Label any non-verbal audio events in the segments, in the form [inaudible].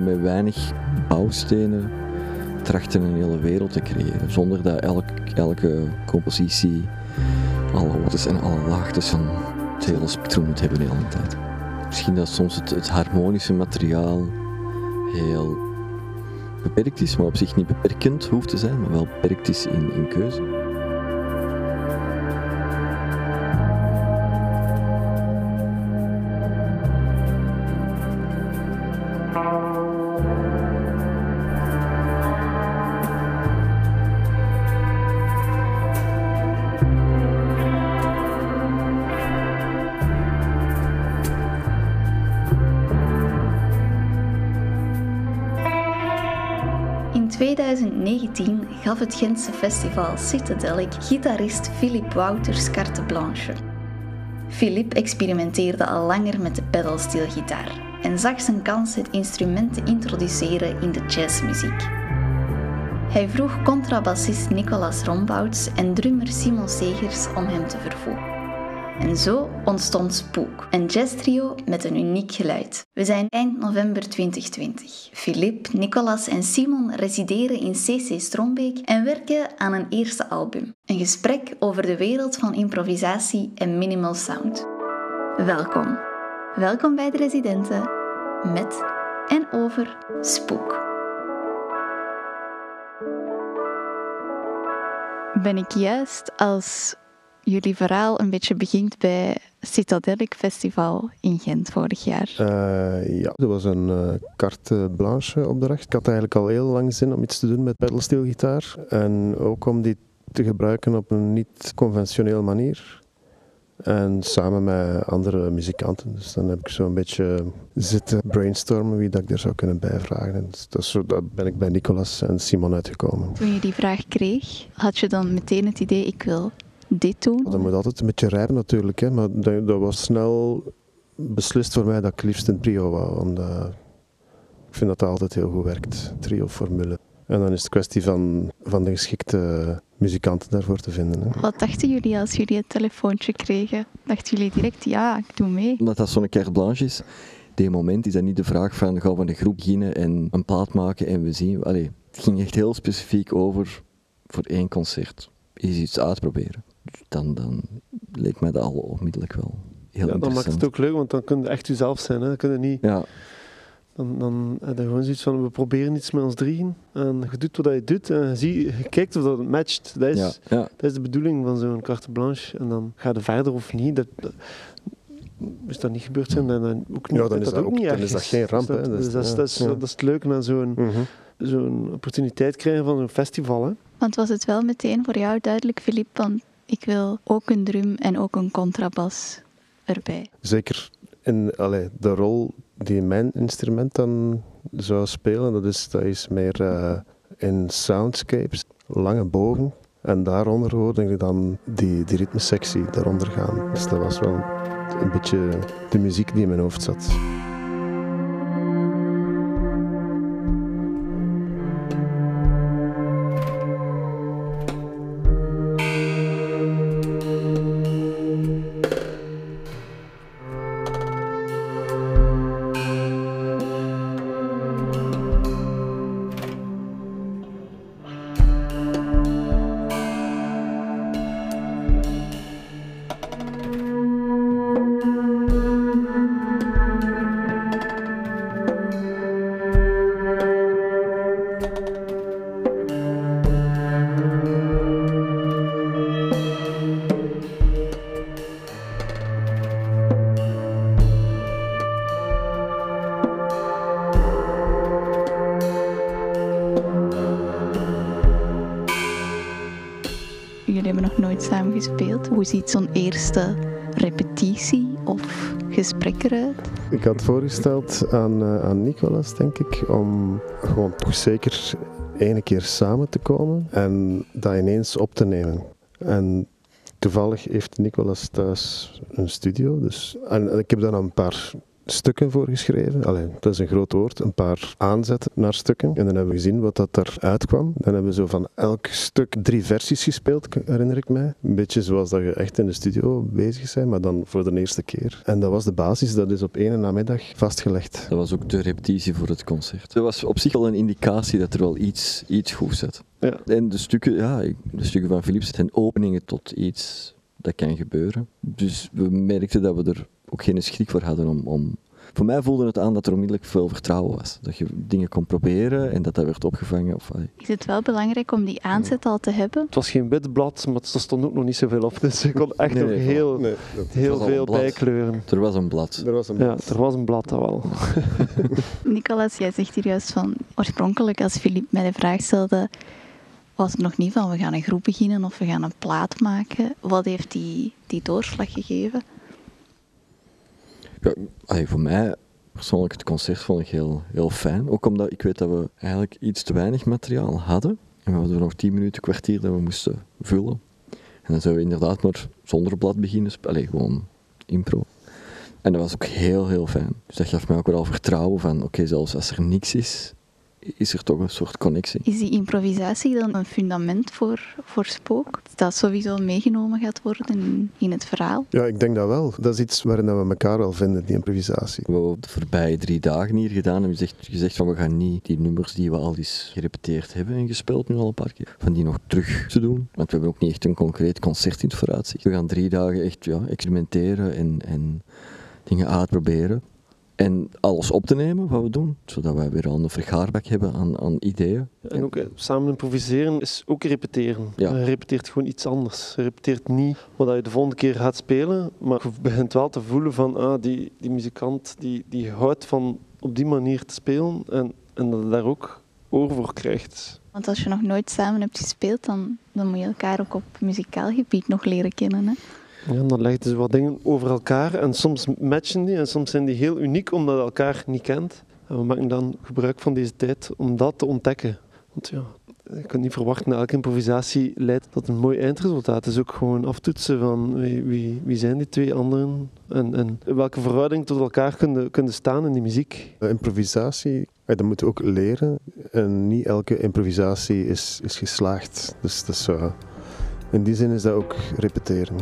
met weinig bouwstenen trachten een hele wereld te creëren. Zonder dat elk, elke compositie alle hoogtes en alle laagtes van het hele spectrum moet hebben de hele tijd. Misschien dat soms het, het harmonische materiaal heel beperkt is, maar op zich niet beperkend hoeft te zijn, maar wel beperkt is in, in keuze. 2019 gaf het Gentse festival Citadelic gitarist Philippe Wouters carte blanche. Philippe experimenteerde al langer met de pedalsteelgitaar en zag zijn kans het instrument te introduceren in de jazzmuziek. Hij vroeg contrabassist Nicolas Rombouts en drummer Simon Segers om hem te vervoegen. En zo ontstond Spook, een jazztrio met een uniek geluid. We zijn eind november 2020. Philippe, Nicolas en Simon resideren in CC Strombeek en werken aan een eerste album. Een gesprek over de wereld van improvisatie en minimal sound. Welkom. Welkom bij de residenten met en over Spook. Ben ik juist als jullie verhaal een beetje begint bij Citadelic Festival in Gent vorig jaar. Uh, ja, er was een uh, carte blanche opdracht. Ik had eigenlijk al heel lang zin om iets te doen met pedalsteelgitaar. En ook om die te gebruiken op een niet conventioneel manier. En samen met andere muzikanten. Dus dan heb ik zo een beetje zitten brainstormen wie dat ik er zou kunnen bijvragen. En dat is zo, dat ben ik bij Nicolas en Simon uitgekomen. Toen je die vraag kreeg, had je dan meteen het idee, ik wil dit doen? Dat moet altijd een beetje rijpen natuurlijk, hè, maar dat, dat, was snel beslist voor mij dat ik liefst een trio wou. Want uh, ik vind dat dat altijd heel goed werkt, trio-formule. En dan is het kwestie van, van de geschikte muzikanten daarvoor te vinden. Hè. Wat dachten jullie als jullie het telefoontje kregen? Dachten jullie direct, ja, ik doe mee? Omdat dat zo'n carte blanche is, die moment is dat niet de vraag van gaan we een groep beginnen en een plaat maken en we zien. Allee, het ging echt heel specifiek over voor één concert. Is iets uitproberen dan, dan leek mij dat al onmiddellijk wel heel ja, Dan maakt het ook leuk, want dan kun je echt jezelf zijn. Hè. Dan kun je niet... Ja. Dan, dan heb je gewoon zoiets van, we proberen iets met ons drieën. En je doet wat je doet en je, zie, je kijkt of dat matcht. Dat is, ja, ja. Dat is de bedoeling van zo'n carte blanche. En dan ga je verder of niet. Dat, dat, is dat niet gebeurd zijn, dan, ook niet, ja, dan is dat, ook, niet dan is dat geen ramp. Dus dat, dus dat, is, dat, is, dat is het leuke aan zo'n mm -hmm. zo'n opportuniteit krijgen van een festival. Hè. Want was het wel meteen voor jou duidelijk, Philippe, want ik wil ook een drum en ook een contrabas erbij. Zeker in allee, de rol die mijn instrument dan zou spelen, dat is, dat is meer uh, in soundscapes, lange bogen. En daaronder hoorde ik dan die, die ritmesectie daaronder gaan. Dus dat was wel een beetje de muziek die in mijn hoofd zat. Hoe ziet zo'n eerste repetitie of gesprek eruit? Ik had voorgesteld aan, uh, aan Nicolas, denk ik, om gewoon toch zeker ene keer samen te komen en dat ineens op te nemen. En toevallig heeft Nicolas thuis een studio, dus, en, ik heb dan een paar stukken voor geschreven. Alleen, dat is een groot woord, een paar aanzetten naar stukken. En dan hebben we gezien wat dat eruit kwam. Dan hebben we zo van elk stuk drie versies gespeeld, herinner ik mij. Een beetje zoals dat je echt in de studio bezig bent, maar dan voor de eerste keer. En dat was de basis, dat is op één namiddag vastgelegd. Dat was ook de repetitie voor het concert. Dat was op zich al een indicatie dat er wel iets, iets goed zat. Ja. En de stukken, ja, de stukken van Philips zijn openingen tot iets dat kan gebeuren. Dus we merkten dat we er ook geen schrik voor hadden om, om voor mij voelde het aan dat er onmiddellijk veel vertrouwen was. Dat je dingen kon proberen en dat dat werd opgevangen. Of, is het wel belangrijk om die aanzet al te hebben? Het was geen wit blad, maar er stond ook nog niet zoveel op. Dus ik kon echt nog heel, nee, heel veel bijkleuren. Er was een blad. Er was een blad. Ja, er was een blad, dat wel. [laughs] [laughs] Nicolas, jij zegt hier juist van, oorspronkelijk als Filip mij de vraag stelde, was het nog niet van we gaan een groep beginnen of we gaan een plaat maken. Wat heeft die, die doorslag gegeven? Ja, voor mij persoonlijk het concert vond ik heel, heel fijn. Ook omdat ik weet dat we eigenlijk iets te weinig materiaal hadden. En we hadden nog tien minuten, kwartier dat we moesten vullen. En dan zouden we inderdaad maar zonder blad beginnen. Allee, gewoon impro. En dat was ook heel, heel fijn. Dus dat gaf mij ook wel vertrouwen van, oké, zelfs als er niks is, is er toch een soort connectie. Is die improvisatie dan een fundament voor, voor spook? Dat sowieso meegenomen gaat worden in, het verhaal? Ja, ik denk dat wel. Dat is iets waarin we elkaar wel vinden, die improvisatie. We hebben de voorbije drie dagen hier gedaan en gezegd, gezegd van we gaan niet die nummers die we al eens gerepeteerd hebben en gespeeld nu al een paar keer, van die nog terug te doen. Want we hebben ook niet echt een concreet concert in het vooruitzicht. We gaan drie dagen echt ja, experimenteren en, en dingen uitproberen. En alles op te nemen wat we doen, zodat wij weer al een vergaarbak hebben aan, aan ideeën. En ook samen improviseren is ook repeteren. Ja. Je repeteert gewoon iets anders. Je repeteert niet wat je de volgende keer gaat spelen, maar je begint wel te voelen van ah, die, die muzikant die, die houdt van op die manier te spelen en, en dat je daar ook oor voor krijgt. Want als je nog nooit samen hebt gespeeld, dan, dan moet je elkaar ook op muzikaal gebied nog leren kennen. Hè? Ja, dan leggen ze wat dingen over elkaar en soms matchen die en soms zijn die heel uniek omdat je elkaar niet kent. En we maken dan gebruik van deze tijd om dat te ontdekken. Want ja, je kunt niet verwachten dat elke improvisatie leidt tot een mooi eindresultaat. Het is ook gewoon aftoetsen van wie, wie, wie zijn die twee anderen en, en welke verhouding tot elkaar kunnen, kunnen staan in die muziek. Improvisatie, dat moet je ook leren. En niet elke improvisatie is, is geslaagd. Dus, dus uh, in die zin is dat ook repeteren.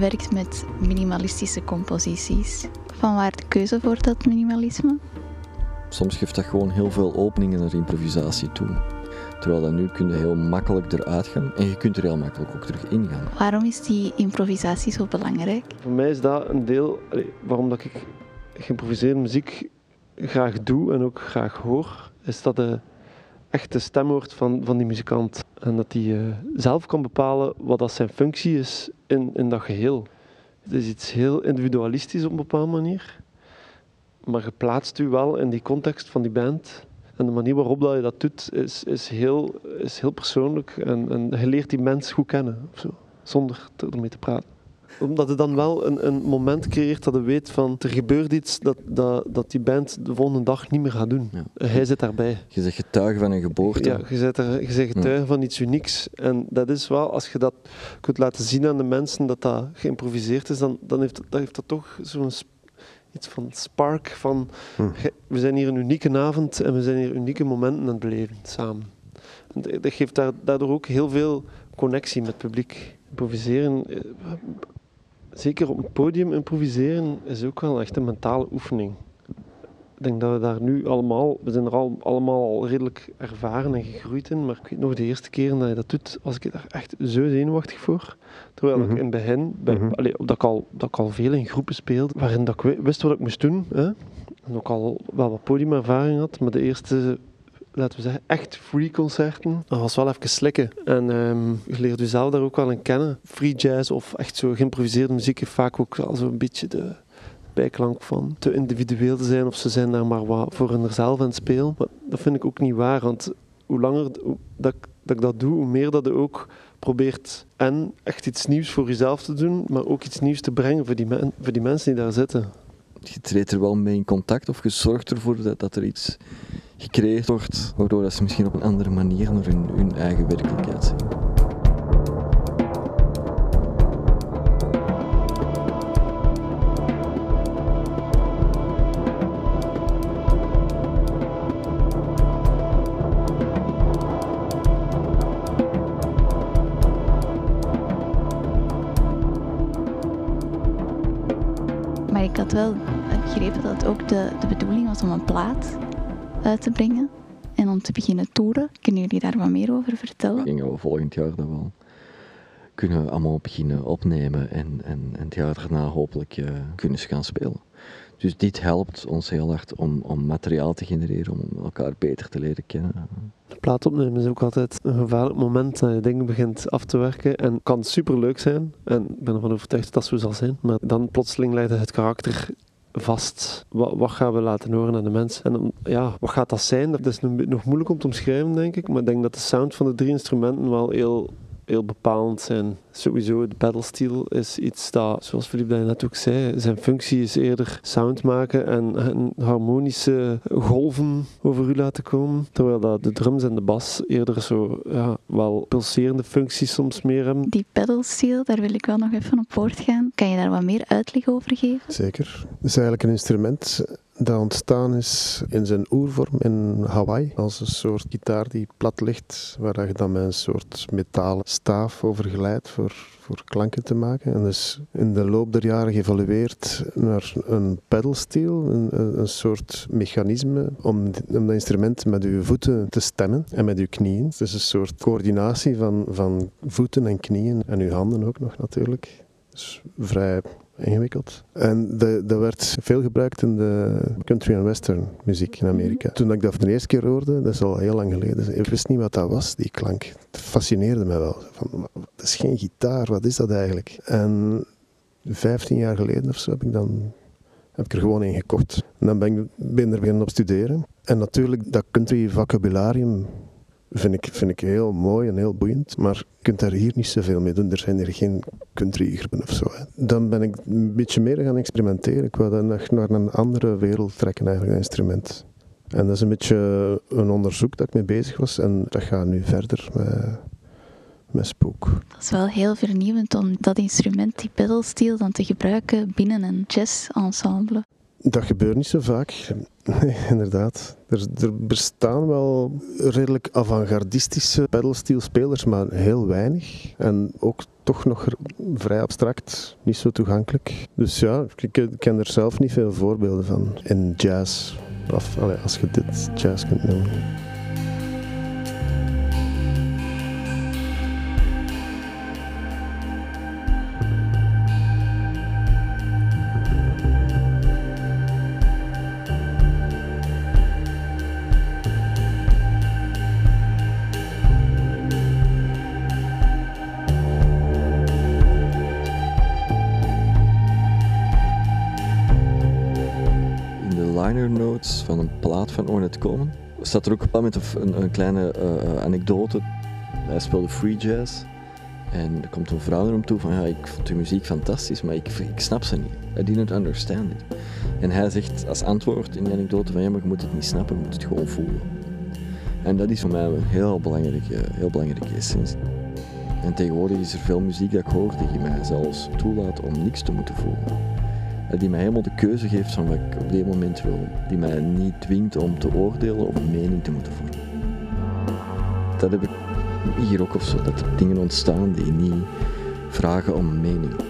Werkt met minimalistische composities. Van waar de keuze voor dat minimalisme? Soms geeft dat gewoon heel veel openingen naar improvisatie toe. Terwijl dat nu kun je heel makkelijk eruit gaan en je kunt er heel makkelijk ook terug ingaan. Waarom is die improvisatie zo belangrijk? Voor mij is dat een deel waarom dat ik geïmproviseerde muziek graag doe en ook graag hoor, is dat de echt de stem hoort van, van die muzikant. En dat hij uh, zelf kan bepalen wat dat zijn functie is in, in dat geheel. Het is iets heel individualistisch op een bepaalde manier. Maar je plaatst u wel in die context van die band. En de manier waarop dat je dat doet, is, is, heel, is heel persoonlijk. En, en je leert die mens goed kennen, of zo, zonder ermee te praten omdat het dan wel een, een moment creëert dat je weet van er gebeurt iets dat, dat, dat die band de volgende dag niet meer gaat doen. Hij zit daarbij. Je zegt getuige van een geboorte. Ja, je zegt, er, je getuige van iets unieks. En dat is wel, als je dat kunt laten zien aan de mensen dat dat geïmproviseerd is, dan, dan heeft, dat, heeft dat toch zo'n iets van spark van hm. we zijn hier een unieke avond en we zijn hier unieke momenten aan het beleven samen. dat geeft daardoor ook heel veel connectie met het publiek. Improviseren eh, zeker op het podium improviseren is ook wel echt een mentale oefening. Ik denk dat we daar nu allemaal, we zijn er al, allemaal al redelijk ervaren en gegroeid in, maar ik weet nog de eerste keer dat je dat doet, was ik daar echt zo zenuwachtig voor. Terwijl ik mhm. in het begin, bij, mm dat, ik al, dat ik al veel in groepen speelde, waarin dat ik wist wat ik moest doen. Hè? En ook al wel wat podiumervaring had, maar de eerste laten we zeggen, echt free concerten. Dat was wel even slikken. En um, je leert jezelf daar ook wel in kennen. Free jazz of echt zo geïmproviseerde muziek heeft vaak ook al zo'n beetje de bijklank van te individueel te zijn of ze zijn daar maar wat voor hunzelf aan het spelen. Maar dat vind ik ook niet waar, want hoe langer dat, dat ik dat doe, hoe meer dat je ook probeert en echt iets nieuws voor jezelf te doen, maar ook iets nieuws te brengen voor die, voor die mensen die daar zitten. Je treedt er wel mee in contact of je zorgt ervoor dat, dat er iets gecreëerd wordt, waardoor dat ze misschien op een andere manier naar hun, hun eigen werkelijkheid zien. wel begrepen dat ook de, de bedoeling was om een plaat uit te brengen en om te beginnen toeren. Kunnen jullie daar wat meer over vertellen? Denk we volgend jaar dat wel kunnen allemaal beginnen opnemen en, en, en het jaar daarna hopelijk uh, kunnen ze gaan spelen. Dus dit helpt ons heel hard om, om materiaal te genereren, om elkaar beter te leren kennen. De plaat opnemen is ook altijd een gevaarlijk moment dat je dingen begint af te werken en kan super leuk zijn. En ik ben ervan overtuigd dat dat zo zal zijn. Maar dan plotseling leidt het karakter vast. Wat, wat, gaan we laten horen aan de mensen? En ja, wat gaat dat zijn? Dat is nog moeilijk om te omschrijven, denk ik. Maar ik denk dat de sound van de drie instrumenten wel heel heel bepalend zijn. Sowieso, de pedalsteel is iets dat, zoals Philippe net ook zei, zijn functie is eerder sound maken en, en harmonische golven over u laten komen. Terwijl dat de drums en de bas eerder zo ja, wel pulserende functies soms meer hebben. Die pedalsteel, daar wil ik wel nog even op voortgaan. Kan je daar wat meer uitleg over geven? Zeker. Het is eigenlijk een instrument dat ontstaan is in zijn oervorm in Hawaii. Als een soort gitaar die plat ligt, waar je dan met een soort metalen staaf over geleidt voor, voor klanken te maken. En dus in de loop der jaren geëvolueerd naar een pedalsteel, een, een soort mechanisme om, om dat instrument met uw voeten te stemmen en met uw knieën. Dus een soort coördinatie van, van voeten en knieën en uw handen ook nog natuurlijk. Dus vrij ingewikkeld. En dat werd veel gebruikt in de country en western muziek in Amerika. Mhm. Toen ik dat voor de eerste keer hoorde, dat is al heel lang geleden, ik wist niet wat dat was, die klank. Het fascineerde me wel. Van, dat is geen gitaar, wat is dat eigenlijk? En 15 jaar geleden of zo heb ik dan heb ik er gewoon een gekocht. En dan ben ik ben er beginnen op studeren. En natuurlijk, dat country vocabularium vind ik, vind ik heel mooi en heel boeiend, maar je kunt daar hier niet zoveel mee doen. Er zijn er geen countrygroepen of zo. Hè. Dan ben ik een beetje meer gaan experimenteren. Ik wou dan nog naar een andere wereld trekken, eigenlijk, dat instrument. En dat is een beetje een onderzoek dat ik mee bezig was en dat gaat nu verder met, met Spook. Dat is wel heel vernieuwend om dat instrument, die pedalsteel, dan te gebruiken binnen een jazz-ensemble. Dat gebeurt niet zo vaak. [laughs] Nee, inderdaad. Er, er bestaan wel redelijk avant-gardistische pedalsteel-spelers, maar heel weinig. En ook toch nog vrij abstract, niet zo toegankelijk. Dus ja, ik ken er zelf niet veel voorbeelden van in jazz. Of, als je dit jazz kunt noemen. Een plaat van Ornette Coleman. Er staat er ook op een een, een kleine uh, anekdote. Hij speelde free jazz. En er komt een vrouw naar hem toe van ja, ik vond uw muziek fantastisch, maar ik, ik snap ze niet. I didn't understand it. En hij zegt als antwoord in die anekdote van ja, maar je moet het niet snappen, je moet het gewoon voelen. En dat is voor mij een heel belangrijke, heel belangrijke essentie. En tegenwoordig is er veel muziek dat ik hoor die mij zelfs toelaat om niks te moeten voelen die mij helemaal de keuze geeft van wat ik op dit moment wil. Die mij niet dwingt om te oordelen of een mening te moeten vormen. Dat heb ik hier ook of zo, dat er dingen ontstaan die niet vragen om een mening.